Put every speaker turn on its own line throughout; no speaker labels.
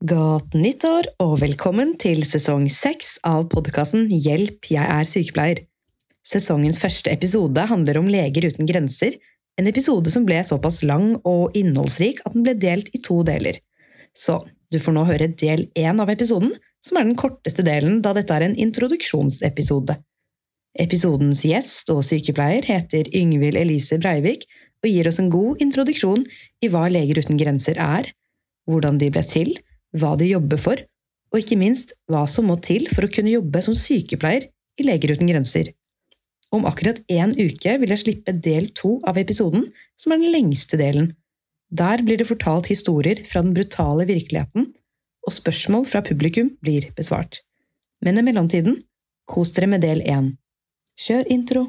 Godt nyttår og velkommen til sesong seks av podkasten Hjelp, jeg er sykepleier. Sesongens første episode handler om Leger uten grenser, en episode som ble såpass lang og innholdsrik at den ble delt i to deler. Så du får nå høre del én av episoden, som er den korteste delen da dette er en introduksjonsepisode. Episodens gjest og sykepleier heter Yngvild Elise Breivik og gir oss en god introduksjon i hva Leger uten grenser er, hvordan de ble til, hva de jobber for, og ikke minst hva som må til for å kunne jobbe som sykepleier i Leger uten grenser. Om akkurat én uke vil jeg slippe del to av episoden, som er den lengste delen. Der blir det fortalt historier fra den brutale virkeligheten, og spørsmål fra publikum blir besvart. Men i mellomtiden, kos dere med del én. Kjør intro!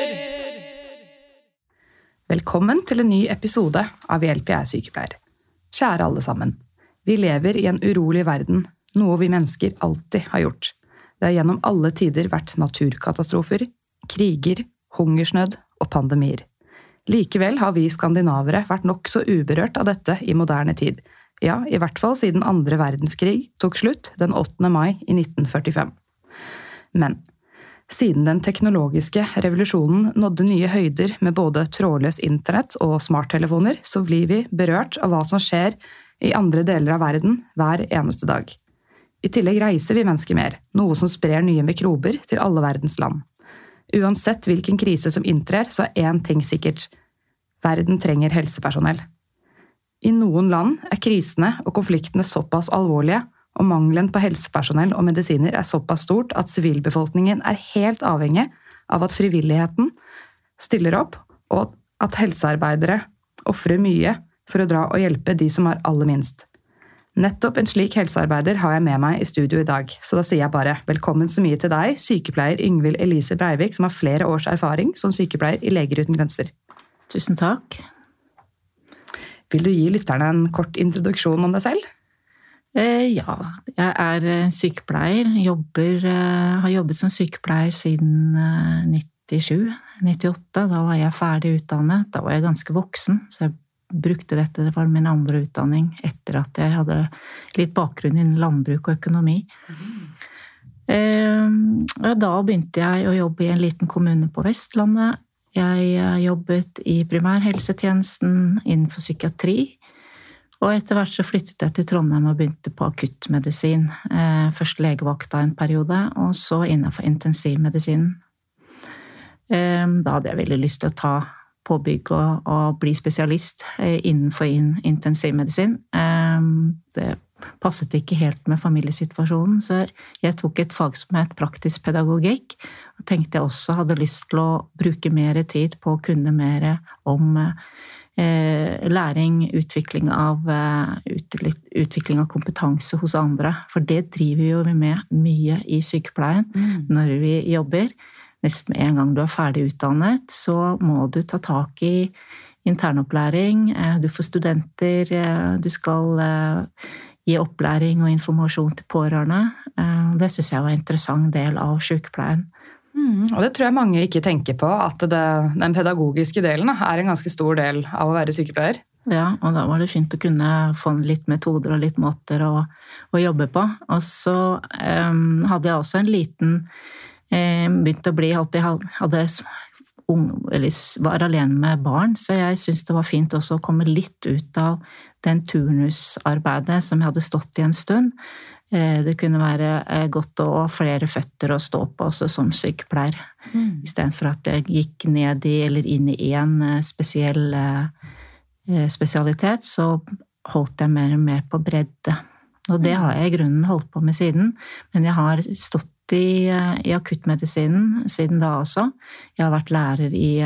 Velkommen til en ny episode av Hjelp, jeg er sykepleier. Kjære alle sammen. Vi lever i en urolig verden, noe vi mennesker alltid har gjort. Det har gjennom alle tider vært naturkatastrofer, kriger, hungersnød og pandemier. Likevel har vi skandinavere vært nokså uberørt av dette i moderne tid. Ja, i hvert fall siden andre verdenskrig tok slutt den 8. mai i 1945. Men siden den teknologiske revolusjonen nådde nye høyder med både trådløs internett og smarttelefoner, så blir vi berørt av hva som skjer i andre deler av verden hver eneste dag. I tillegg reiser vi mennesker mer, noe som sprer nye mikrober til alle verdens land. Uansett hvilken krise som inntrer, så er én ting sikkert – verden trenger helsepersonell. I noen land er krisene og konfliktene såpass alvorlige og mangelen på helsepersonell og medisiner er såpass stort at sivilbefolkningen er helt avhengig av at frivilligheten stiller opp, og at helsearbeidere ofrer mye for å dra og hjelpe de som har aller minst. Nettopp en slik helsearbeider har jeg med meg i studio i dag, så da sier jeg bare velkommen så mye til deg, sykepleier Yngvild Elise Breivik, som har flere års erfaring som sykepleier i Leger uten grenser.
Tusen takk.
Vil du gi lytterne en kort introduksjon om deg selv?
Eh, ja, jeg er eh, sykepleier. Jobber, eh, har jobbet som sykepleier siden 97. 98. Da var jeg ferdig utdannet. Da var jeg ganske voksen, så jeg brukte dette. Det var min andre utdanning etter at jeg hadde litt bakgrunn innen landbruk og økonomi. Mm. Da begynte jeg å jobbe i en liten kommune på Vestlandet. Jeg jobbet i primærhelsetjenesten innenfor psykiatri. Og etter hvert så flyttet jeg til Trondheim og begynte på akuttmedisin. Eh, først legevakta en periode, og så innenfor intensivmedisinen. Eh, da hadde jeg veldig lyst til å ta påbygg og, og bli spesialist eh, innenfor intensivmedisin. Det passet ikke helt med familiesituasjonen, så jeg tok et fag som het praktisk pedagogikk. Og tenkte jeg også hadde lyst til å bruke mer tid på å kunne mer om læring, utvikling av, eh, utvikling av kompetanse hos andre. For det driver jo vi med mye i sykepleien mm. når vi jobber. Nesten med en gang du er ferdig utdannet, så må du ta tak i internopplæring. Eh, du får studenter, du skal gi opplæring og informasjon til pårørende. Det syns jeg var en interessant del av sykepleien.
Mm, og det tror jeg mange ikke tenker på, at det, den pedagogiske delen er en ganske stor del av å være sykepleier.
Ja, og da var det fint å kunne få litt metoder og litt måter å, å jobbe på. Og så um, hadde jeg også en liten um, Begynt å bli Jeg hadde ung, eller var alene med barn, så jeg syntes det var fint også å komme litt ut av den turnusarbeidet som jeg hadde stått i en stund. Eh, det kunne være eh, godt å ha flere føtter å stå på også som sykepleier. Mm. Istedenfor at jeg gikk ned i eller inn i én eh, spesiell spesialitet, så holdt jeg mer og mer på bredde. Og det mm. har jeg i grunnen holdt på med siden, men jeg har stått i, i akuttmedisinen siden da også. Jeg har vært lærer i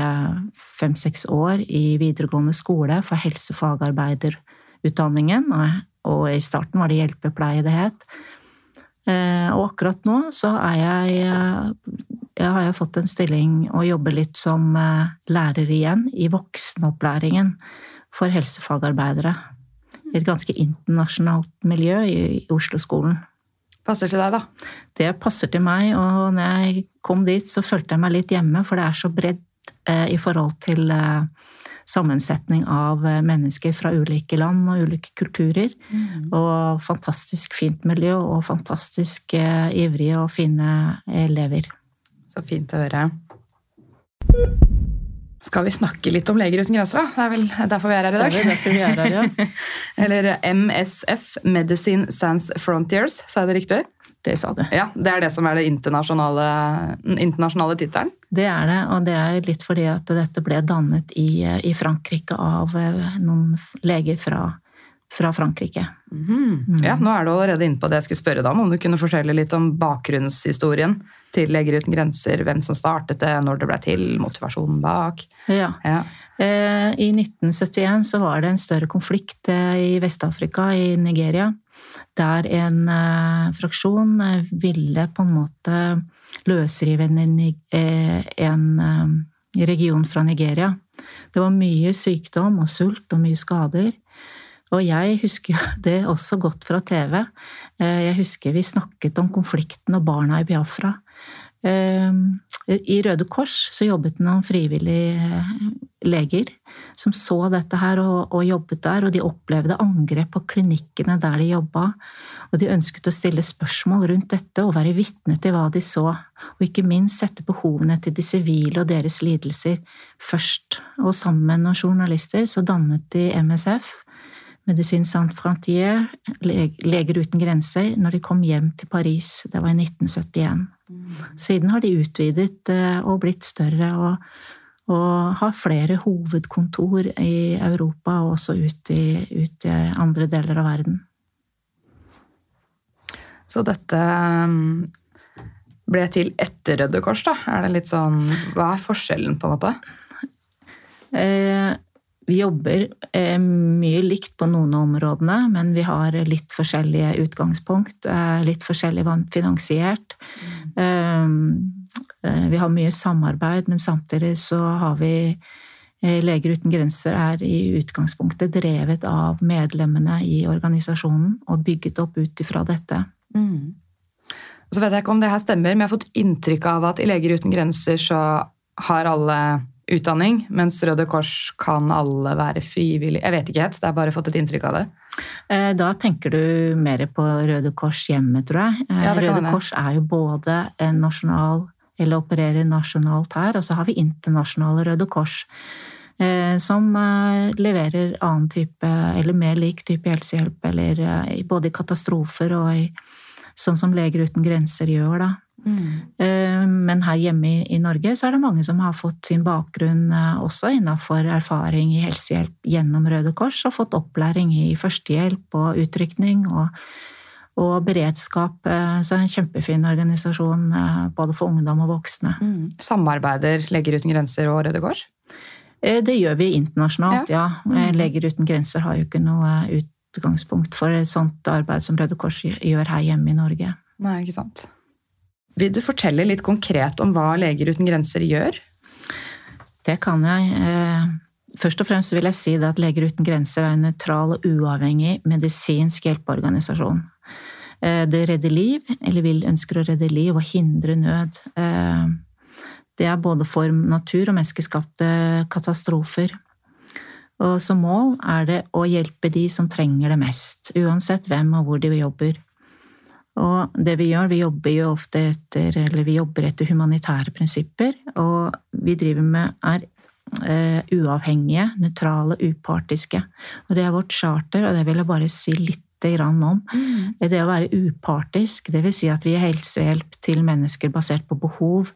fem-seks år i videregående skole for helsefagarbeiderutdanningen. og, i starten var det hjelpepleie det het. Eh, og akkurat nå så er jeg, jeg har jeg fått en stilling og jobber litt som eh, lærer igjen i voksenopplæringen for helsefagarbeidere. I et ganske internasjonalt miljø i Oslo-skolen.
Passer til deg, da.
Det passer til meg, og når jeg kom dit, så følte jeg meg litt hjemme, for det er så bredt eh, i forhold til eh, sammensetning av eh, mennesker fra ulike land og ulike kulturer.
Mm.
Og fantastisk fint miljø, og fantastisk eh, ivrige og fine elever.
Så fint å høre. Skal vi snakke litt om Leger uten grenser, da? Det er vel derfor vi er her i dag.
Det er derfor vi er her, ja.
Eller MSF, Medicine Sans Frontiers, sa jeg det riktig?
Det sa du.
Ja, Det er det som er den internasjonale, internasjonale tittelen.
Det er det, og det er litt fordi at dette ble dannet i, i Frankrike av eh, noen leger fra, fra Frankrike.
Mhm. Ja, Nå er du allerede inne på det jeg skulle spørre deg om. Om du kunne fortelle litt om bakgrunnshistorien til Leger uten grenser? Hvem som startet det, når det ble til, motivasjonen bak?
Ja.
Ja.
Eh, I 1971 så var det en større konflikt eh, i Vest-Afrika, i Nigeria, der en eh, fraksjon eh, ville på en måte løsrive en, eh, en region fra Nigeria. Det var mye sykdom og sult og mye skader. Og jeg husker jo det også godt fra TV. Eh, Jeg husker vi snakket om konflikten og barna i Biafra. Eh, I Røde Kors så jobbet noen frivillige eh, leger som så dette her og, og jobbet der, og de opplevde angrep på klinikkene der de jobba. Og de ønsket å stille spørsmål rundt dette og være vitne til hva de så, og ikke minst sette behovene til de sivile og deres lidelser først. Og sammen med noen journalister så dannet de MSF, Medicine Saint Frantier, Leger uten grenser, når de kom hjem til Paris. Det var i 1971. Siden har de utvidet eh, og blitt større og, og har flere hovedkontor i Europa og også ut i, ut i andre deler av verden.
Så dette um, ble til etter Røde Kors, da? Er det litt sånn Hva er forskjellen, på en måte?
Eh, vi jobber eh, mye likt på noen av områdene, men vi har litt forskjellige utgangspunkt. Eh, litt forskjellig finansiert. Eh, eh, vi har mye samarbeid, men samtidig så har vi eh, Leger uten grenser er i utgangspunktet drevet av medlemmene i organisasjonen og bygget opp ut ifra dette.
Mm. Så vet jeg ikke om det her stemmer, men jeg har fått inntrykk av at i Leger uten grenser så har alle utdanning, mens Røde Kors kan alle være frivillige. Jeg vet ikke helt, det har bare fått et inntrykk av det.
Eh, Da tenker du mer på Røde Kors hjemme, tror jeg. Eh,
Ja,
Røde. Kors er jo både en nasjonal, eller opererer nasjonalt her, og så har vi internasjonale Røde Kors. eh, Som leverer annen type, eller mer lik type helsehjelp, eller både i katastrofer og i sånn som Leger uten grenser gjør, da. Mm. Men her hjemme i- Norge så er det mange som har fått sin bakgrunn eh, også innenfor erfaring i helsehjelp gjennom Røde Kors, og fått opplæring i førstehjelp og utrykning og, og beredskap. eh, Så en kjempefin organisasjon eh, både for ungdom og voksne.
Samarbeider Leger uten grenser og Røde Kors?
Eh, Det gjør vi internasjonalt, ja. Eh, Leger uten grenser har jo ikke noe utgangspunkt for et sånt arbeid som Røde Kors gjør her hjemme i Norge.
Nei, ikke sant. Vil du fortelle litt konkret om hva Leger uten grenser gjør?
Det kan jeg. Eh, Først og fremst vil jeg si at Leger uten grenser er en nøytral og uavhengig medisinsk hjelpeorganisasjon. Eh, Det redder liv, eller vil ønsker å redde liv og hindre nød. Eh, Det er både for natur- og menneskeskapte katastrofer. Og som mål er det å hjelpe de som trenger det mest, uansett hvem og hvor de jobber. Og det vi gjør, vi jobber jo ofte etter, eller vi jobber etter humanitære prinsipper, og vi driver med er uh, uavhengige, nøytrale, upartiske. Og det er vårt charter, og det vil jeg bare si litt grann om. Det å være upartisk, det vil si at vi gir helsehjelp til mennesker basert på behov,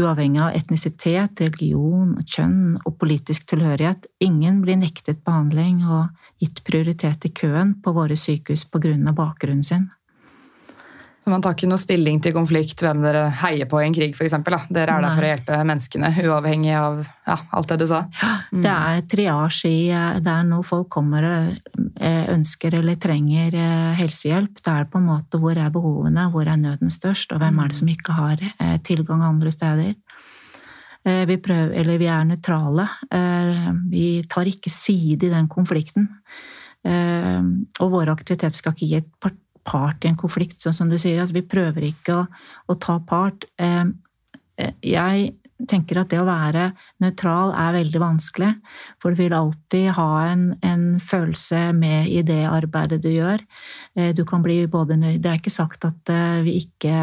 uavhengig av etnisitet, religion, kjønn og politisk tilhørighet. Ingen blir nektet behandling og gitt prioritet i køen på våre sykehus av bakgrunnen sin.
Så man tar ikke noe stilling til konflikt, hvem dere heier på i en krig, f.eks. Dere er der for å hjelpe menneskene, uavhengig av ja, alt det du sa.
Det er triasje i Det er når folk kommer eh, ønsker eller trenger eh, helsehjelp. Det er på en måte hvor er behovene, hvor er nøden størst, og hvem er det som ikke har eh, tilgang andre steder. Vi, prøver, eller vi er nøytrale. Vi tar ikke side i den konflikten. Og vår aktivitet skal ikke gi et part i en konflikt, sånn som du sier. Vi prøver ikke å, å ta part. Jeg tenker at det å være nøytral er veldig vanskelig. For du vil alltid ha en, en, følelse med i det arbeidet du gjør. Eh, du kan bli både Det er ikke sagt at eh, vi ikke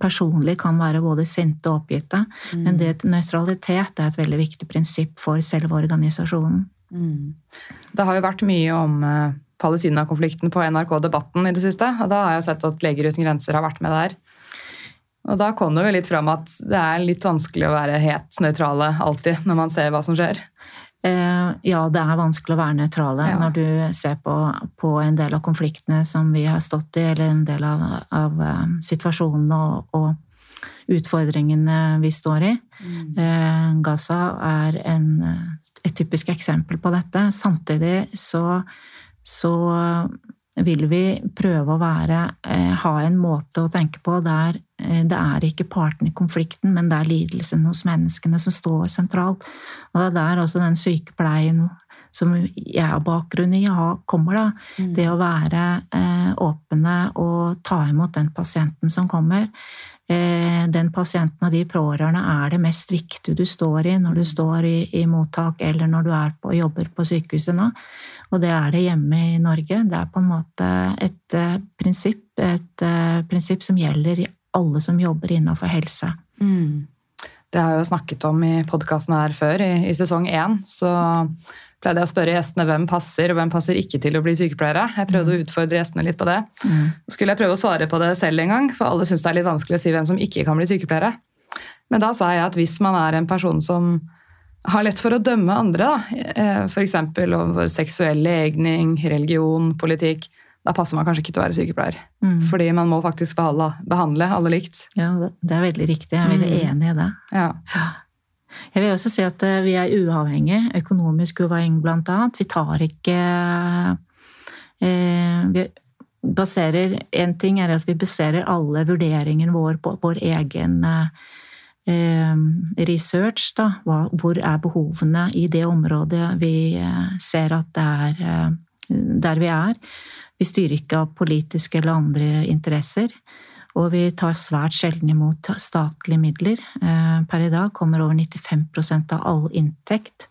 personlig kan være både sinte og oppgitte, mm. men det, nøytralitet er et veldig viktig prinsipp for selve organisasjonen. Mm.
Det har jo vært mye om eh, Palestina-konflikten på NRK Debatten i det siste. og Da har jeg sett at Leger uten grenser har vært med der. Og da kom det jo litt fram at det er litt vanskelig å være helt nøytrale alltid når man ser hva som skjer.
Eh, ja, det er vanskelig å være nøytrale ja. når du ser på, på, en del av konfliktene som vi har stått i, eller en del av, av uh, situasjonene og, og, utfordringene vi står i. Mm. Eh, Gaza er en, et typisk eksempel på dette. Samtidig så, så vil vi prøve å være, eh, ha en måte å tenke på der eh, det er ikke partene i konflikten, men det er lidelsen hos menneskene som står sentralt. Og det er der også den sykepleien som jeg har bakgrunn i, kommer, da. Mm. Det å være eh, åpne og ta imot den pasienten som kommer. Eh, den pasienten og de pårørende er det mest viktige du står i når du står i, i mottak eller når du på, jobber på sykehuset nå. Og det er det hjemme i Norge. Det er på en måte et uh, prinsipp, et uh, prinsipp som gjelder i alle som jobber innenfor helse. Mm.
Det har jeg jo snakket om i podkasten her før, i, i sesong én. Så pleide jeg å spørre gjestene hvem passer og hvem passer ikke til å bli sykepleiere. Jeg prøvde mm. å utfordre gjestene litt på det. Mm. skulle jeg prøve å svare på det selv en gang, for alle syns det er litt vanskelig å si hvem som ikke kan bli sykepleiere. Men da sa jeg at hvis man er en person som har lett for å dømme andre, f.eks. Eh, over seksuell legning, religion, politikk, da passer man kanskje ikke til å være sykepleier. Mm. Fordi man må faktisk behandle, behandle, alle likt.
Ja, det er veldig riktig. Jeg er veldig mm. enig i det. Ja. Jeg vil også si at eh, vi er uavhengige, økonomisk uavhengige blant annet. Vi tar ikke eh, vi baserer En ting er at vi baserer alle vurderingene våre på vår egen eh, research. Da. Hvor er behovene i det området vi ser at det er der vi er. Vi styrer ikke av politiske eller andre interesser. Og vi tar svært sjelden imot statlige midler. Eh, per i dag kommer over 95 av all inntekt,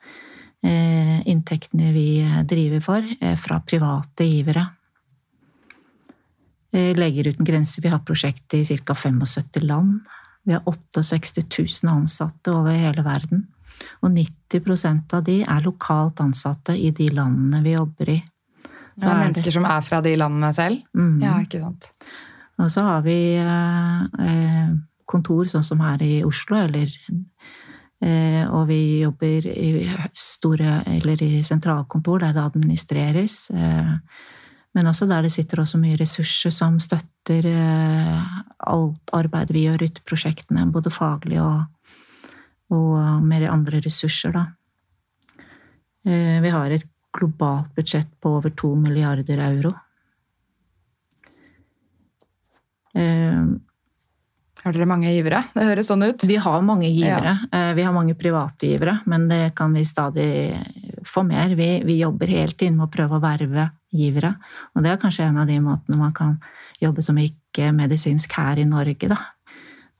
eh, inntektene vi driver for, eh, fra private givere. Leger uten grenser, vi har prosjekt i ca. 75 land. Vi har 68 000 ansatte over hele verden. Og 90% av de er lokalt ansatte i de landene vi jobber i.
Så det er mennesker som er fra de landene selv? Mm. Ja, ikke sant.
Og så har vi eh, kontor sånn som her i Oslo, eller eh, Og vi jobber i store Eller i sentralkontor der det administreres. Eh, men også der det sitter også mye ressurser som støtter alt arbeidet vi gjør ute i prosjektene, både faglig og, og mer andre ressurser, da. Vi har et globalt budsjett på over to milliarder euro.
Eh, har dere mange givere? Det høres sånn ut.
Vi har mange givere. Ja. Eh, vi har mange private givere, men det kan vi stadig få mer. Vi, vi jobber helt inn med å prøve å verve givere. Og det er kanskje en av de måtene man kan jobbe som ikke-medisinsk her i Norge, da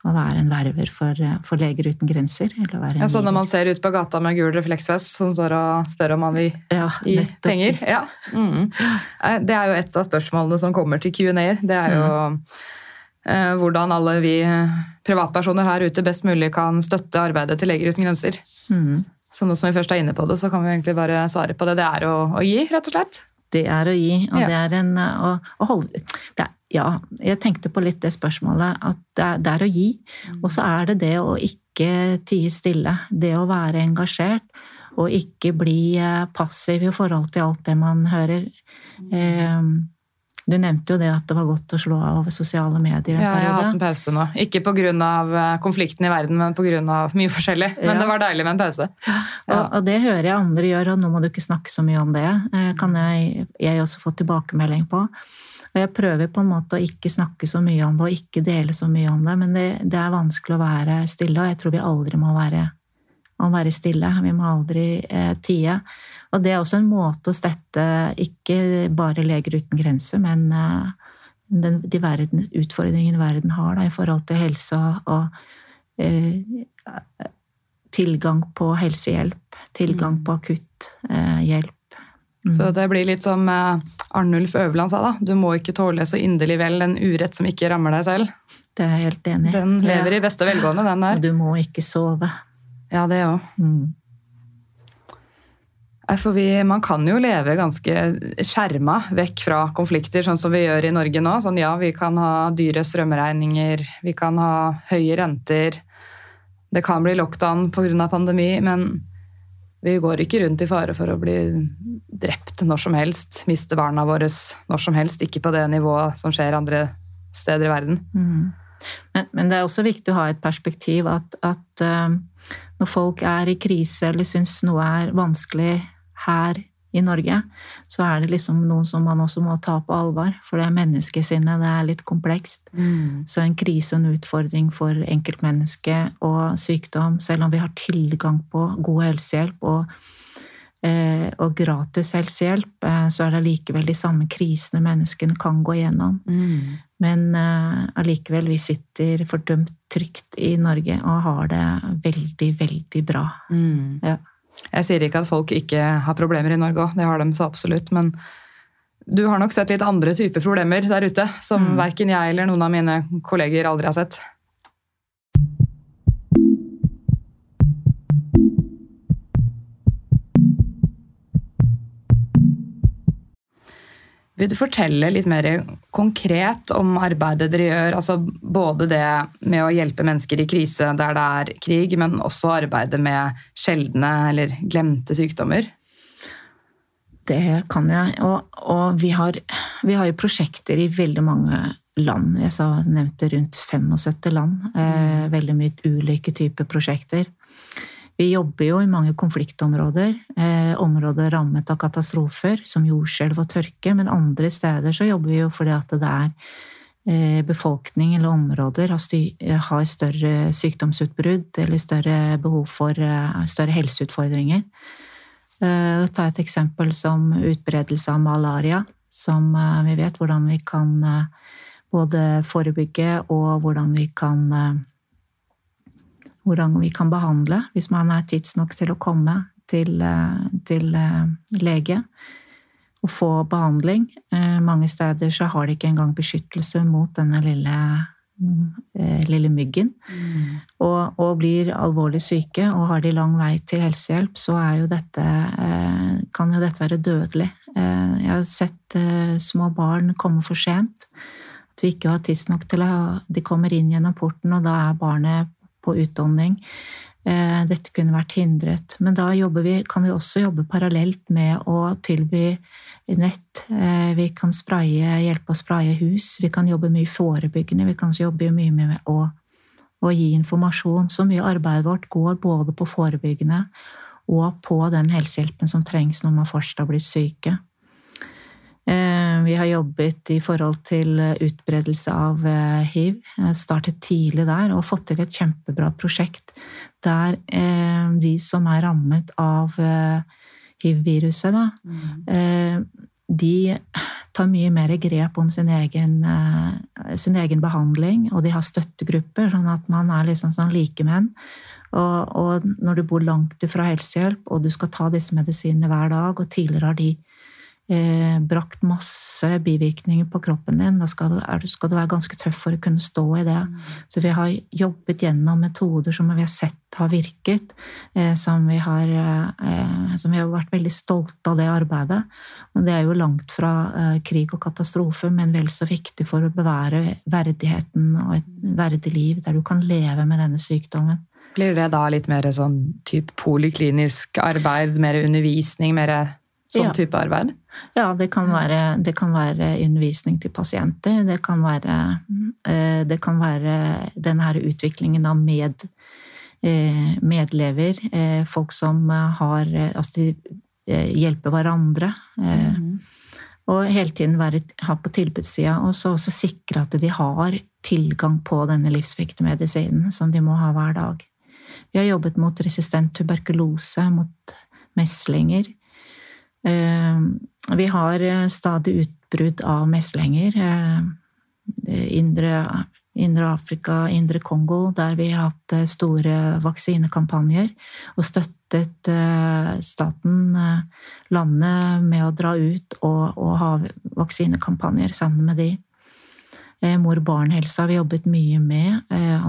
å være en verver for, for Leger uten grenser.
ja, så når man ser ut på gata med gul refleksvest som står og spør om man vil ja, gi penger? Ja. Mm. Eh, det er jo et av spørsmålene som kommer til Q&A. Det er jo mm. Eh, hvordan alle vi privatpersoner her ute best mulig kan støtte arbeidet til Leger uten grenser. Mm. Så nå som vi først er inne på det, så kan vi egentlig bare svare på det. Det er å, å gi, rett og slett.
Det er å gi, og ja. det er en å, å holde det er, Ja, jeg tenkte på litt det spørsmålet, at det er, det er å gi. Og så er det det å ikke tie stille. Det å være engasjert. Og ikke bli eh, passiv i forhold til alt det man hører. Mm. Eh, Du nevnte jo det at det var godt å slå av sosiale medier en
Ja, jeg har hatt en pause nå. Ikke pga. konflikten i verden, men pga. mye forskjellig. Men
Ja.
det var deilig med en pause.
Og, og det hører jeg andre gjøre, og nå må du ikke snakke så mye om det. eh, Kan jeg, jeg også få tilbakemelding på. Og jeg prøver på en måte å ikke snakke så mye om det, og ikke dele så mye om det, men det, det er vanskelig å være stille, og jeg tror vi aldri må være, må være stille. Vi må aldri eh, tie. Og det er også en måte å stette ikke bare Leger uten grenser, men eh, den, de verden, utfordringene verden har da, i forhold til helse og, og eh, tilgang på helsehjelp, tilgang
Mm.
på akutt eh, hjelp. Mm.
Så det blir litt som eh, Arnulf Øverland sa, da. Du må ikke tåle så inderlig vel en urett som ikke rammer deg selv.
Det er jeg helt enig i.
Den lever i beste velgående, den
Og du må ikke sove.
Ja, det òg.
Mm.
For vi, man kan jo leve ganske skjerma vekk fra konflikter, sånn som vi gjør i Norge nå. Sånn, ja, vi kan ha dyre strømregninger, vi kan ha høye renter. Det kan bli lockdown pga. pandemi, men vi går ikke rundt i fare for å bli drept når som helst. Miste barna våre når som helst. Ikke på det nivået som skjer andre steder i verden.
Mm. Men, men det er også viktig å ha et perspektiv at, at eh, når folk er i krise eller syns noe er vanskelig her i Norge, så er det liksom noen som man også må ta på alvor. For det er menneskesinnet, det er litt komplekst. Så en krise og en utfordring for enkeltmennesket og sykdom, selv om vi har tilgang på god helsehjelp og, og gratis helsehjelp, eh, så er det allikevel de samme krisene menneskene kan gå gjennom. Men eh, allikevel, vi sitter fordømt trygt i Norge og har det veldig, veldig bra.
Mm.
Ja.
Jeg sier ikke at folk ikke har problemer i Norge òg, det har de så absolutt. Men du har nok sett litt andre typer problemer der ute, som
Mm.
verken jeg eller noen av mine kolleger aldri har sett. Vil du fortelle litt mer konkret om arbeidet dere gjør? Altså både det med å hjelpe mennesker i krise der det er krig, men også arbeidet med sjeldne eller glemte sykdommer?
Det kan jeg. Og, og vi, har, vi har jo prosjekter i veldig mange land. Jeg sa, nevnte rundt 75 land. Eh, veldig mye ulike typer prosjekter. Vi jobber jo i mange konfliktområder. Eh, områder rammet av katastrofer, som jordskjelv og tørke. Men andre steder så jobber vi jo fordi at det er eh, befolkning eller områder har, har større sykdomsutbrudd eller større behov for eh, større helseutfordringer. Eh, Ta et eksempel som utbredelse av malaria, som eh, vi vet hvordan vi kan eh, både forebygge og hvordan vi kan eh, hvordan vi kan behandle hvis man er tidsnok til å komme til, eh, til eh, lege og få behandling. Eh, Mange steder så har de ikke engang beskyttelse mot denne lille, mm, lille myggen. Og, og blir alvorlig syke og har de lang vei til helsehjelp, så er jo dette, kan jo dette være dødelig. Jeg har sett små barn komme for sent. At vi ikke har tidsnok til å De kommer inn gjennom porten, og da er barnet på utdanning. Eh, Dette kunne vært hindret. Men da vi, kan vi også jobbe parallelt med å tilby nett. Eh, Vi kan spraye, hjelpe å spraye hus. Vi kan jobbe mye forebyggende. Vi kan jobbe mye med å, å gi informasjon. Så mye av arbeidet vårt går både på forebyggende og på den helsehjelpen som trengs når man først har blitt syke. Eh, Vi har jobbet i forhold til utbredelse av eh, hiv. Startet tidlig der og fått til et kjempebra prosjekt der eh, de som er rammet av hiv-viruset, eh, de tar mye mer grep om sin egen, sin egen behandling, og de har støttegrupper, sånn at man er liksom sånn likemenn. Og, og når du bor langt ifra helsehjelp, og du skal ta disse medisinene hver dag, og tidligere har de eh, brakt masse bivirkninger på kroppen din, da skal du, er du, skal du være ganske tøff for å kunne stå i det. Så vi har jobbet gjennom metoder som vi har sett har virket, eh, som, vi har, eh, som vi har vært veldig stolte av det arbeidet. Og det er jo langt fra eh, krig og katastrofe, men vel så viktig for å bevære verdigheten og et verdig liv der du kan leve med denne sykdommen.
Blir det da litt mer sånn typ poliklinisk arbeid, mer undervisning, mer sånn
Ja.
type arbeid?
Ja, det kan, være, det kan være undervisning til pasienter. Det kan være, eh, det kan være denne utviklingen av med, eh, medlever. eh, Folk som har Altså, de hjelper hverandre. Mm. Og hele tiden være, ha på tilbudssida, og så også sikre at de har tilgang på denne livsviktige som de må ha hver dag. Vi har jobbet mot resistent tuberkulose, mot meslinger. Eh, Vi har eh, stadig utbrudd av meslinger. eh, Indre, Indre Afrika, Indre Kongo, der vi har hatt store vaksinekampanjer og støttet staten, landet, med å dra ut og, og ha vaksinekampanjer sammen med de. Mor-barn-helsa vi jobbet mye med. eh,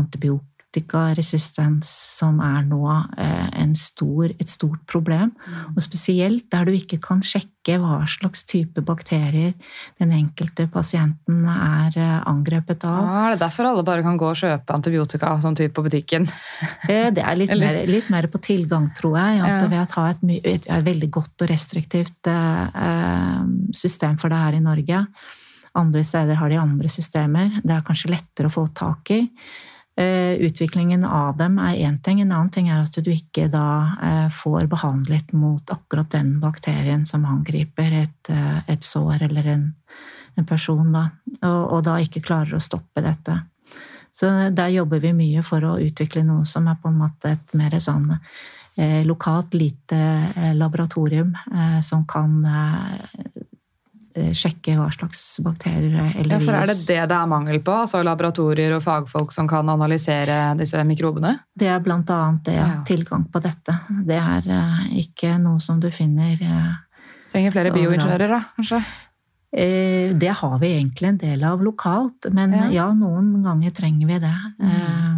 Antibiotikaresistens, som er nå eh, en stor, et stort problem. Og spesielt der du ikke kan sjekke hva slags type bakterier den enkelte pasienten er eh, angrepet av.
Ja, er det derfor alle bare kan gå og kjøpe antibiotika sånn type på butikken?
Eh, Det er litt, mer, litt mer på tilgang, tror jeg. At. Ved å ha et, et, et veldig godt og restriktivt system for det her i Norge. Andre steder har de andre systemer. Det er kanskje lettere å få tak i. Eh, utviklingen av dem er én ting. En annen ting er at du ikke da eh, får behandlet mot akkurat den bakterien som angriper et, eh, et sår eller en, en person, da. Og, og da ikke klarer å stoppe dette. Så der jobber vi mye for å utvikle noe som er på en måte et mer sånn eh, lokalt lite laboratorium eh, som kan eh, sjekke hva slags bakterier eller
Ja, for er det det det er mangel på? Altså laboratorier og fagfolk som kan analysere disse mikrobene?
Det er blant annet det,
Ja.
tilgang på dette. Det er eh, ikke noe som du finner eh,
Trenger flere bioingeniører, da, kanskje?
eh, Det har vi egentlig en del av lokalt, men
Ja.
ja, noen ganger trenger vi det. Eh,
Eh,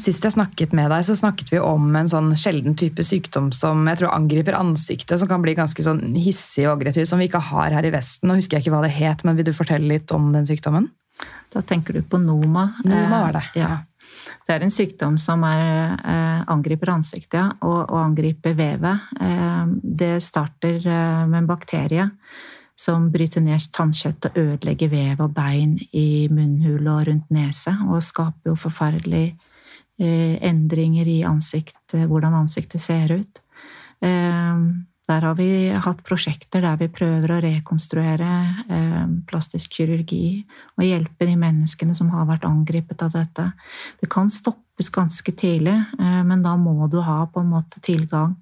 Sist jeg snakket med deg, så snakket vi om en sånn sjelden type sykdom som jeg tror angriper ansiktet, som kan bli ganske sånn hissig og aggressiv, som vi ikke har her i Vesten. Nå husker jeg ikke hva det het, men vil du fortelle litt om den sykdommen?
Da tenker du på Noma.
Noma var det,
Eh, Ja. Det er en sykdom som er, eh, angriper ansiktet ja, og, og angriper vevet. Eh, det starter eh, med en bakterie som bryter ned tannkjøtt og ødelegger vev og bein i munnhule og rundt nese, og skaper jo forferdelig eh, endringer i ansikt, hvordan ansiktet ser ut. Eh, der har vi hatt prosjekter der vi prøver å rekonstruere eh, plastisk kirurgi og hjelpe de menneskene som har vært angrepet av dette. Det kan stoppes ganske tidlig, eh, men da må du ha på en måte tilgang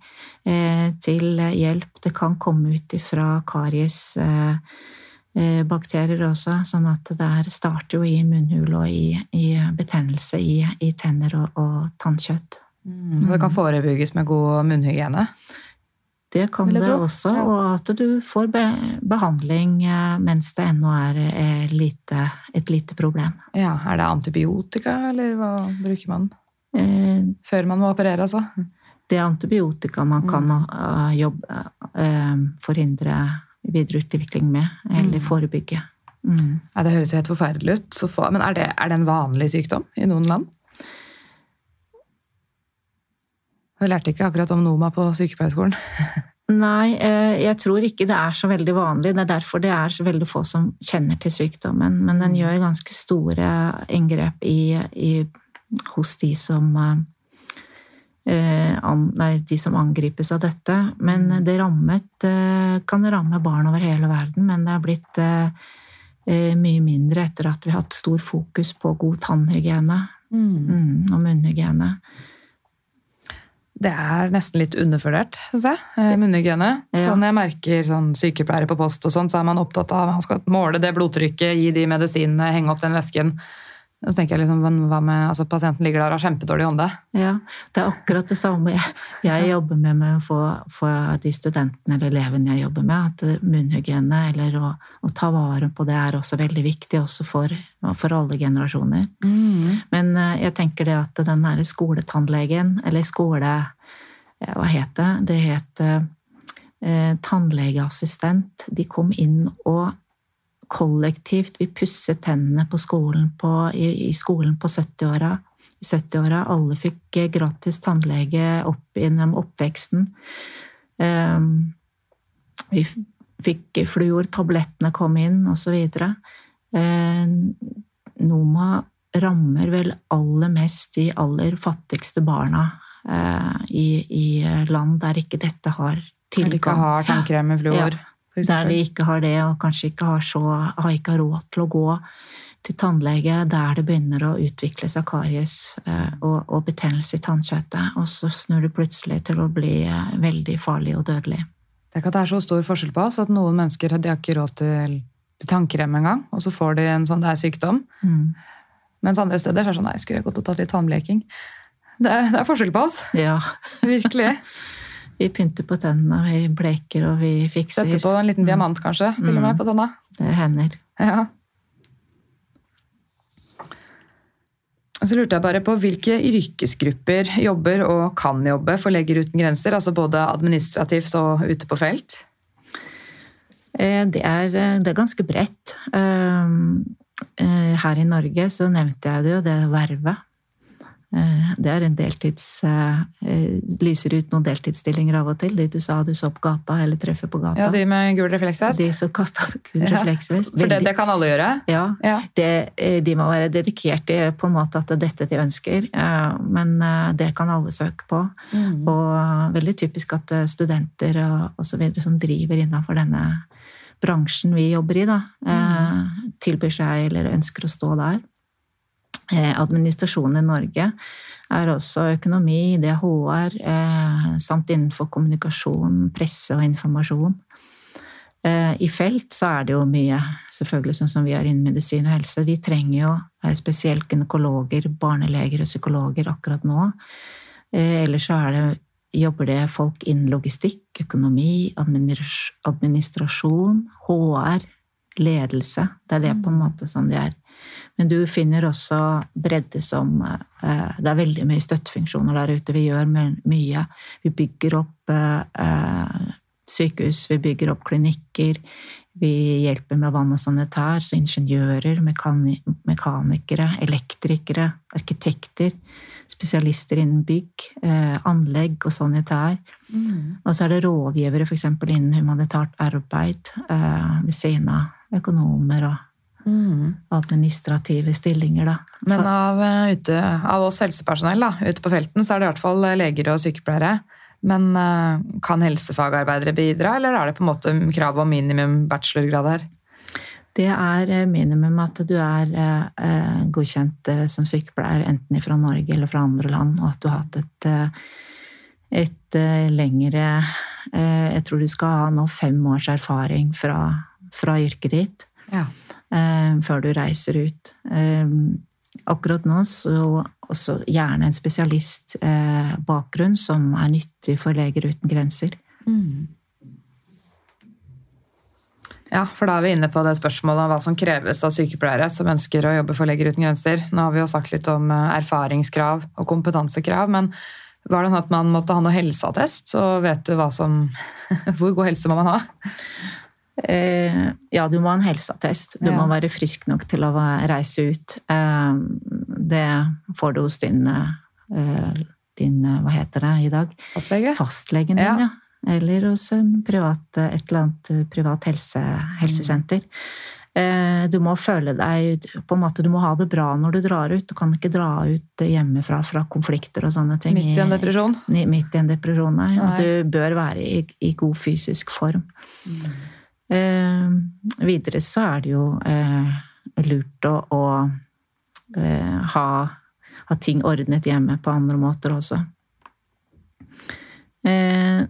eh, til hjelp. Det kan komme ut ifra kariesbakterier også, sånn at det der starter jo i munnhule og i, i betennelse i, i tenner og, og tannkjøtt.
Og det kan forebygges med god munnhygiene?
Det kan det også,
Ja.
og at du får be behandling eh, mens det ennå er eh, lite, et lite problem.
Ja, Er det antibiotika, eller hva bruker man?
Eh,
Før man må operere, altså?
Det er antibiotika man kan
Mm.
eh, jobbe, eh, forhindre videreutvikling med, eller
Mm.
forebygge. Mm.
Ja, det høres jo helt forferdelig ut. Så få, men er det, er det en vanlig sykdom i noen land? Vi lærte ikke akkurat om Noma på sykepleierskolen.
Nei, eh, jeg tror ikke det er så veldig vanlig. Det er derfor det er så veldig få som kjenner til sykdommen. Men den gjør ganske store inngrep i, i, hos de som eh, nei, de som angripes av dette. Men det rammet eh, kan ramme barn over hele verden, men det er blitt eh, eh, mye mindre etter at vi har hatt stor fokus på god tannhygiene mm, og munnhygiene.
Det er nesten litt undervurdert, syns jeg. eh, Munnhygiene.
Ja.
Sånn jeg merker sånn sykepleiere på post og sånn, så er man opptatt av man skal måle det blodtrykket, gi de medisinene, henge opp den væsken. Og så tenker jeg liksom, hva med altså Pasienten ligger der og har kjempedårlig ånde.
Ja, det er akkurat det samme jeg, jeg jobber med med å få, få de studentene eller elevene jeg jobber med, at munnhygiene eller å, å ta vare på det er også veldig viktig, også for, for alle generasjoner. Men eh, jeg tenker det at den derre skoletannlegen, eller skole... Hva het det? Det het eh, tannlegeassistent. De kom inn og kollektivt Vi pusset tennene på skolen på, i, i skolen på 70-åra. 70-åra. Alle fikk eh, gratis tannlege opp gjennom oppveksten. Um, vi fikk fluor, tablettene kom inn, osv. Eh, Noma rammer vel aller mest de aller fattigste barna eh, i, i land der ikke dette har
Eller ikke har tannkrem med fluor.
Ja. Der de ikke har det, og kanskje ikke har, så, har ikke råd til å gå til tannlege der det begynner å utvikle seg karies eh, og, og betennelse i tannkjøttet. Og så snur det plutselig til å bli eh, veldig farlig og dødelig.
Det er ikke at det er så stor forskjell på oss, at noen mennesker de har ikke råd til, til tannkrem engang, og så får de en sånn det er sykdom.
Mm.
Mens andre steder så er det sånn nei, skulle jeg gått og tatt litt tannbleking. Det er, det er forskjell på oss.
Ja.
Virkelig.
Vi pynter på tennene, vi bleker og vi fikser.
Setter på en liten diamant, kanskje, til og med, på tanna.
Det hender.
Ja. Så lurte jeg bare på hvilke yrkesgrupper jobber og kan jobbe for Leger uten grenser, altså både administrativt og ute på felt?
Eh, Det er, eh, det er ganske bredt. Um, eh, Her i Norge så nevnte jeg det jo, det er vervet. Eh, Det er en deltids... eh, eh, Lyser ut noen deltidsstillinger av og til. De du sa du så på gata eller treffer på gata.
Ja, de med gul refleksvest?
De som kasta gul
Ja.
refleksvest.
For det, det kan alle gjøre?
Ja.
Ja.
Det, de må være dedikerte på en måte at det er dette de ønsker, men det kan alle søke på.
Mm.
Og veldig typisk at studenter og, osv. som driver innenfor denne bransjen vi jobber i, da, mm. tilbyr seg eller ønsker å stå der. Eh, administrasjonen i Norge er også økonomi, det er HR, eh, samt innenfor kommunikasjon, presse og informasjon. Eh, I felt så er det jo mye, selvfølgelig sånn som vi er innen medisin og helse. Vi trenger jo spesielt gynekologer, barneleger og psykologer akkurat nå. Ellers så det, jobber det folk innen logistikk, økonomi, administrasjon, HR, ledelse. Det er det på en måte som de er. Men du finner også bredde som eh, Det er veldig mye støttefunksjoner der ute. Vi gjør mye. Vi bygger opp eh, eh, sykehus, vi bygger opp klinikker. Vi hjelper med vann og sanitær, så ingeniører, mekanikere, elektrikere, arkitekter. Spesialister innen bygg, eh, anlegg og sanitær. Og så er det rådgivere f.eks. innen humanitært arbeid ved siden av økonomer og
Mm.
administrative stillinger, da.
Men av, eh, ute, av oss helsepersonell da, ute på felten, så er det i hvert fall eh, leger og sykepleiere. Men eh, kan helsefagarbeidere bidra, eller er det på en måte krav om minimum bachelorgrad her?
Det er minimum at du er godkjent som sykepleier enten fra Norge eller fra andre land, og at du har hatt et, et lengre Jeg tror du skal ha nå fem års erfaring fra, fra yrket ditt
Ja.
eh, før du reiser ut. Eh, akkurat nå så også gjerne en spesialistbakgrunn eh, som er nyttig for Leger uten grenser.
Ja, for da er vi inne på det spørsmålet om hva som kreves av sykepleiere som ønsker å jobbe for Leger uten grenser. Nå har vi jo sagt litt om erfaringskrav og kompetansekrav, men var det sånn at man måtte ha noe helseattest, så vet du hva som Hvor god helse må man ha?
Eh, ja, du må ha en helseattest. Du
Ja.
må være frisk nok til å reise ut. Eh, det får du hos din, eh, din eh, Hva heter det i dag?
Fastlege?
Fastlegen din,
Ja.
ja. Eller hos en privat, et eller annet privat helse, helsesenter. Du må føle deg på en måte, Du må ha det bra når du drar ut. Du kan ikke dra ut hjemmefra fra konflikter og sånne ting.
Midt i en depresjon?
i- Midt i en depresjon, nei. Og
Nei.
du bør være i, i god fysisk form. Eh, videre så er det jo eh, lurt å, å eh, ha, ha ting ordnet hjemme på andre måter også. Eh,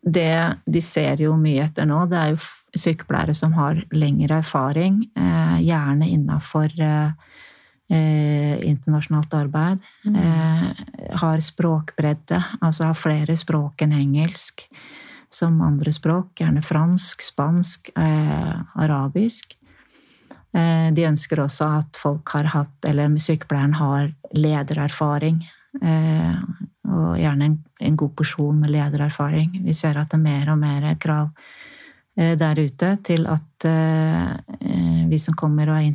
det de ser jo mye etter nå, det er jo sykepleiere som har lengre erfaring, eh, gjerne innafor eh, eh, internasjonalt arbeid. Eh, har språkbredde, altså har flere språk enn engelsk som andre språk, gjerne fransk, spansk, eh, arabisk. Eh, de ønsker også at folk har hatt, eller sykepleieren har ledererfaring. Eh, og gjerne en, en god porsjon med ledererfaring. Vi ser at det er mer og mer krav eh, der ute til at eh, eh, vi som kommer og er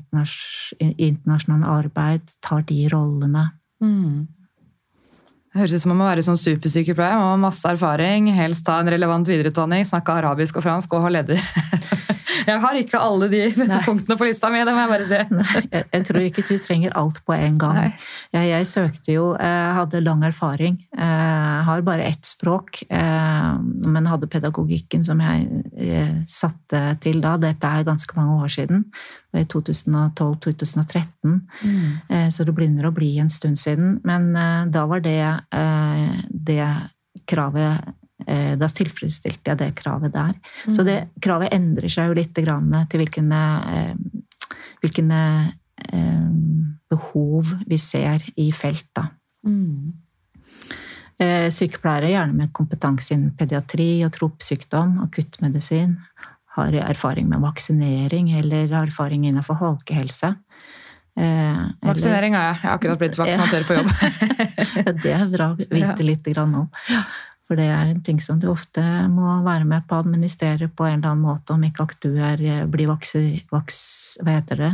internasjonalt arbeid, tar de rollene.
Mm. Høres ut som man må være sånn supersykepleier. Man må ha masse erfaring, helst ta en relevant videreutdanning, snakke arabisk og fransk og ha leder. Jeg har ikke alle de punktene på lista mi, det må jeg bare si.
Jeg, jeg tror ikke du trenger alt på en gang. Jeg, jeg søkte jo, hadde lang erfaring. Har bare ett språk, eh, men hadde pedagogikken som jeg eh, satte til da. Dette er ganske mange år siden. Det var i 2012-2013, mm. så det begynner å bli en stund siden. Men eh, da var det eh, det kravet eh, Da tilfredsstilte jeg det kravet der. Så det kravet endrer seg jo litt grann til hvilke eh, behov vi ser i felt, da. Eh, Sykepleiere, gjerne med kompetanse innen pediatri og tropsykdom, akuttmedisin, har erfaring med vaksinering eller erfaring innenfor folkehelse. Eh,
Vaksinering har jeg. Jeg har akkurat blitt vaksinatør på jobb.
Det er bra å vite litt grann om. For det er en ting som du ofte må være med på å administrere på en eller annen måte, om ikke at du er, eh, blir vaksi, vaks, hva heter det?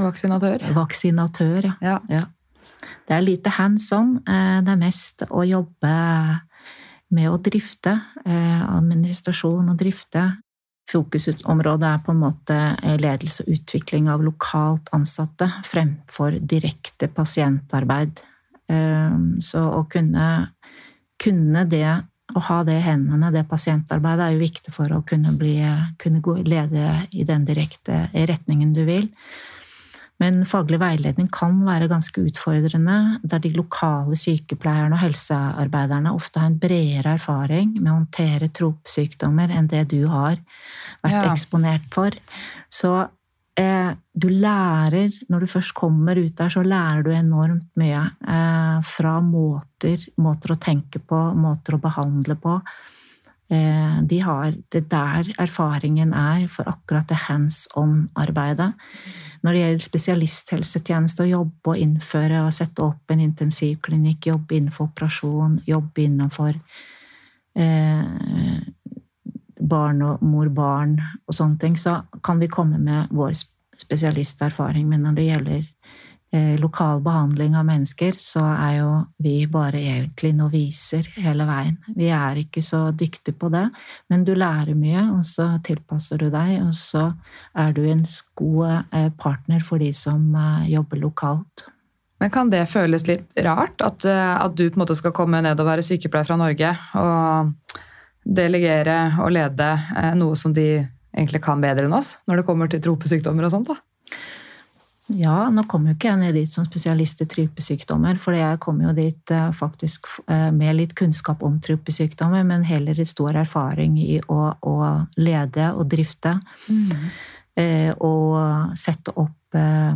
Vaksinatør.
vaksinatør. Ja.
Ja.
Ja. Det er lite hands on. eh, Det er mest å jobbe med å drifte. eh, Administrasjon og drifte. Fokusområdet er på en måte eh, ledelse og utvikling av lokalt ansatte fremfor direkte pasientarbeid. Eh, Så å kunne, kunne det å ha det i hendene, det pasientarbeidet, er jo viktig for å kunne, bli, kunne lede i den direkte retningen du vil. Men faglig veiledning kan være ganske utfordrende, der de lokale sykepleierne og helsearbeiderne ofte har en bredere erfaring med å håndtere tropsykdommer enn det du har vært
Ja.
eksponert for. Så eh, du lærer, når du først kommer ut der, så lærer du enormt mye. Eh, fra måter, måter å tenke på, måter å behandle på. Eh, de har det der erfaringen er for akkurat det hands on-arbeidet. Når det gjelder spesialisthelsetjeneste, å jobbe og innføre og sette opp en intensivklinikk, jobbe innenfor operasjon, jobbe innenfor eh, barn og mor-barn og sånne ting, så kan vi komme med vår spesialisterfaring. Men når det gjelder lokal behandling av mennesker, så er jo vi bare egentlig noviser hele veien. Vi er ikke så dyktige på det, men du lærer mye, og så tilpasser du deg, og så er du en god eh, partner for de som eh, jobber lokalt.
Men kan det føles litt rart at, eh, at du på en måte skal komme ned og være sykepleier fra Norge og delegere og lede eh, noe som de egentlig kan bedre enn oss, når det kommer til tropesykdommer og sånt? da?
Ja, nå kom jo ikke jeg ned dit som spesialist i trypesykdommer, for jeg kom jo dit eh, faktisk eh, med litt kunnskap om trypesykdommer, men heller i stor erfaring i å, å lede og drifte. Mm. og sette opp eh,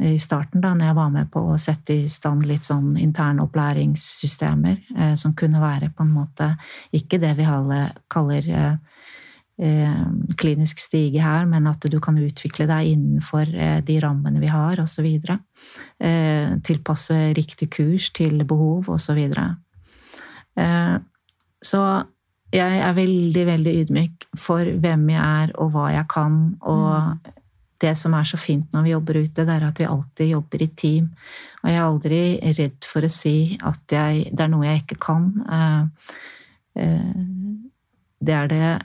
i starten, da når jeg var med på å sette i stand litt sånn interne opplæringssystemer, eh, som kunne være på en måte ikke det vi alle kaller eh, eh, klinisk stige her, men at du kan utvikle deg innenfor eh, de rammene vi har, osv. Eh, tilpasse riktig kurs til behov, osv. Eh, så jeg er veldig, veldig ydmyk for hvem jeg er, og hva jeg kan. Og det som er så fint når vi jobber ute, det er at vi alltid jobber i team. Og jeg er aldri redd for å si at jeg, det er noe jeg ikke kan. Eh, eh, det er det eh,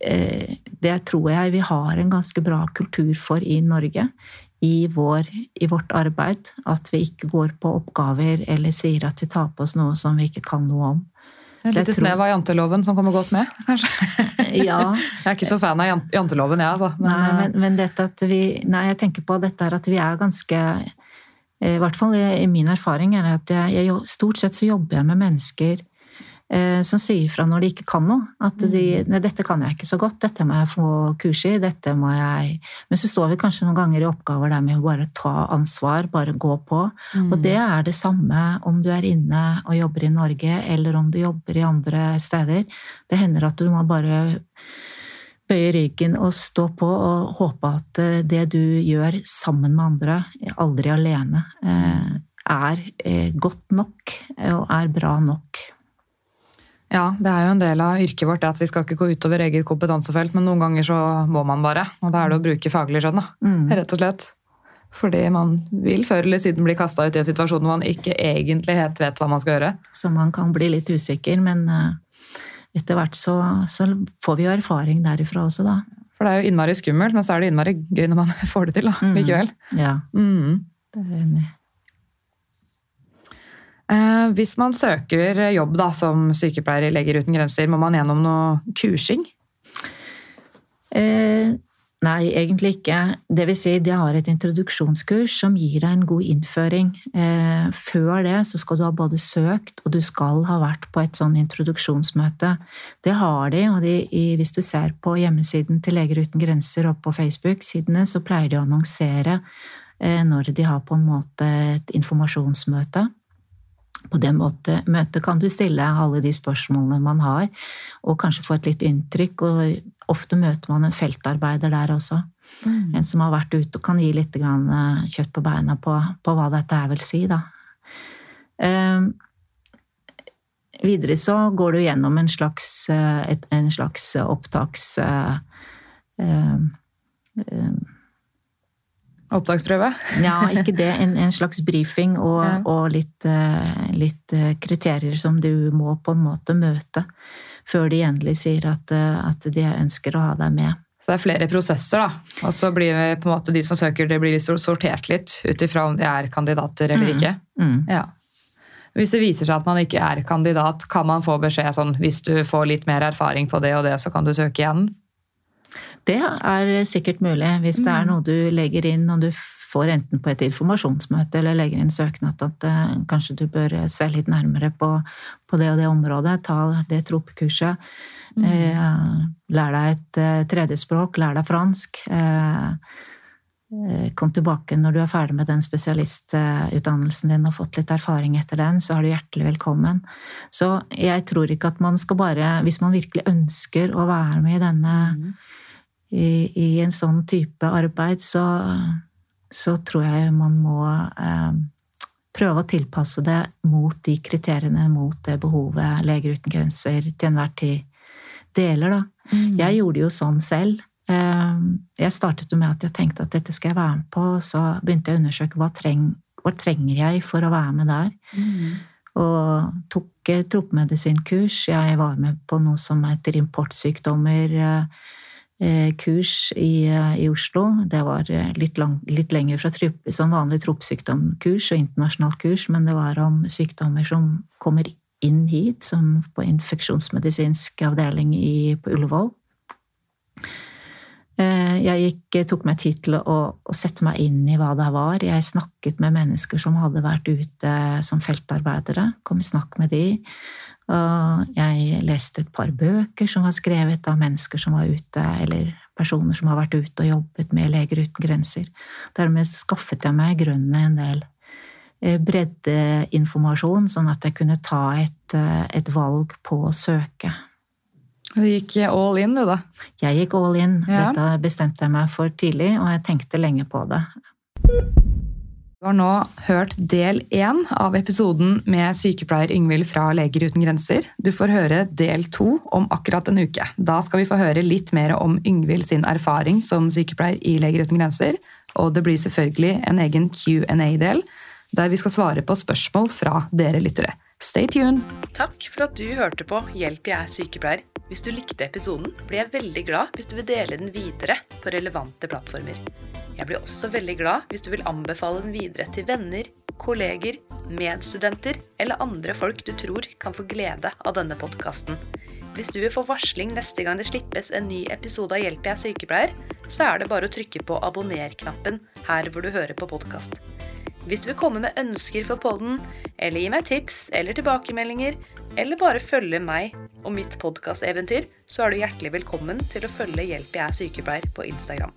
Det tror jeg vi har en ganske bra kultur for i Norge. I, vår, I vårt arbeid. At vi ikke går på oppgaver eller sier at vi tar på oss noe som vi ikke kan noe om.
Et
er
lite
tror-
snev av janteloven som kommer godt med, kanskje?
Ja,
Jeg er ikke så fan av janteloven, jeg, altså. Men,
Nei,
eh,
men, men dette at vi Nei, jeg tenker på dette her at vi er ganske eh, I hvert fall i, i min erfaring er det at jeg, jeg stort sett så jobber jeg med mennesker eh, som sier fra når de ikke kan noe. At de Nei, dette kan jeg ikke så godt, dette må jeg få kurs i, dette må jeg Men så står vi kanskje noen ganger i oppgaver der med å bare ta ansvar, bare gå på. Og det er det samme om du er inne og jobber i Norge, eller om du jobber i andre steder. Det hender at du må bare bøye ryggen og stå på og håpe at eh, det du gjør sammen med andre, aldri alene, eh, er eh, godt nok eh, og er bra nok.
Ja, det er jo en del av yrket vårt at vi skal ikke gå utover eget kompetansefelt, men noen ganger så må man bare. Og da er det å bruke faglig skjønn, da.
Mm.
Rett og slett. Fordi man vil før eller siden bli kasta ut i en situasjon hvor man ikke egentlig helt vet hva man skal gjøre.
Så man kan bli litt usikker, men eh, etter hvert så, så får vi jo erfaring derifra også, da.
For det er jo innmari skummelt, men så er det innmari gøy når man får det til da,
Mm.
likevel.
Ja,
Mm.
det er jeg enig i.
Eh, hvis man søker jobb da, som sykepleier i Leger uten grenser, må man gjennom noe kursing?
Eh, nei, egentlig ikke. Det vil si, de har et introduksjonskurs som gir deg en god innføring. Eh, før det så skal du ha både søkt, og du skal ha vært på et sånn introduksjonsmøte. Det har de, og de, hvis du ser på hjemmesiden til Leger uten grenser og på Facebook-sidene, så pleier de å annonsere eh, når de har på en måte et informasjonsmøte. På det møtet kan du stille alle de spørsmålene man har, og kanskje få et litt inntrykk. og Ofte møter man en feltarbeider der også. En som har vært ute og kan gi litt grann, eh, kjøtt på beina på, på hva dette her vil si. Da. Eh, videre så går du gjennom en slags, eh, et, en slags opptaks... eh, eh,
Opptaksprøve?
ja, ikke det. En, en slags brifing og,
Ja.
og litt, eh, litt eh, kriterier som du må på en måte møte før de endelig sier at, eh, at de ønsker å ha deg med.
Så det er flere prosesser, da. Og så blir vi på en måte de som søker, det blir litt sortert litt ut ifra om de er kandidater eller
Mm.
ikke.
Mm.
Ja. Hvis det viser seg at man ikke er kandidat, kan man få beskjed sånn hvis du får litt mer erfaring på det og det, så kan du søke igjen?
Det er sikkert mulig hvis det er noe du legger inn og du får enten på et informasjonsmøte eller legger inn søknad at uh, kanskje du bør se litt nærmere på, på det og det området. Ta det tropekurset. Uh, lær deg et tredje tredjespråk, lær deg fransk. Eh, eh, Kom tilbake når du er ferdig med den spesialistutdannelsen din og fått litt erfaring etter den, så er du hjertelig velkommen. Så jeg tror ikke at man skal bare, hvis man virkelig ønsker å være med i denne i, i en sånn type arbeid, så, så tror jeg man må eh, prøve å tilpasse det mot de kriteriene, mot det behovet Leger uten grenser til enhver tid deler. Da. Jeg gjorde jo sånn selv. Eh, Jeg startet jo med at jeg tenkte at dette skal jeg være med på, og så begynte jeg å undersøke hva, treng, hva trenger jeg for å være med der. Og tok tropemedisinkurs. Jeg var med på noe som heter importsykdommer. eh, kurs i, eh, i Oslo. Det var eh, litt, lang, litt lenger fra trupp, som vanlig tropesykdomkurs og internasjonalt kurs, men det var om sykdommer som kommer inn hit, som på infeksjonsmedisinsk avdeling i, på Ullevål. Eh, Jeg gikk, tok meg tid til å, å sette meg inn i hva det var. Jeg snakket med mennesker som hadde vært ute som feltarbeidere. Kom i snakk med de. Og jeg leste et par bøker som var skrevet av mennesker som var ute, eller personer som har vært ute og jobbet med Leger uten grenser. Dermed skaffet jeg meg i grunnen en del eh, breddeinformasjon, sånn at jeg kunne ta et, eh, et valg på å søke.
Du gikk all in, du, da.
Jeg gikk all in.
Ja.
Dette bestemte jeg meg for tidlig, og jeg tenkte lenge på det.
Du har nå hørt del én av episoden med sykepleier Yngvild fra Leger uten grenser. Du får høre del to om akkurat en uke. Da skal vi få høre litt mer om Yngvild sin erfaring som sykepleier i Leger uten grenser. Og det blir selvfølgelig en egen Q&A-del, der vi skal svare på spørsmål fra dere lyttere. Stay tuned!
Takk for at du hørte på Hjelp, jeg er sykepleier. Hvis du likte episoden, blir jeg veldig glad hvis du vil dele den videre på relevante plattformer. Jeg blir også veldig glad hvis du vil anbefale den videre til venner, kolleger, medstudenter eller andre folk du tror kan få glede av denne podkasten. Hvis du vil få varsling neste gang det slippes en ny episode av Hjelp, jeg er sykepleier, så er det bare å trykke på abonner-knappen her hvor du hører på podkast. Hvis du vil komme med ønsker for podden, eller gi meg tips eller tilbakemeldinger, eller bare følge meg og mitt podkasteventyr, så er du hjertelig velkommen til å følge Hjelp jeg er sykepleier på Instagram.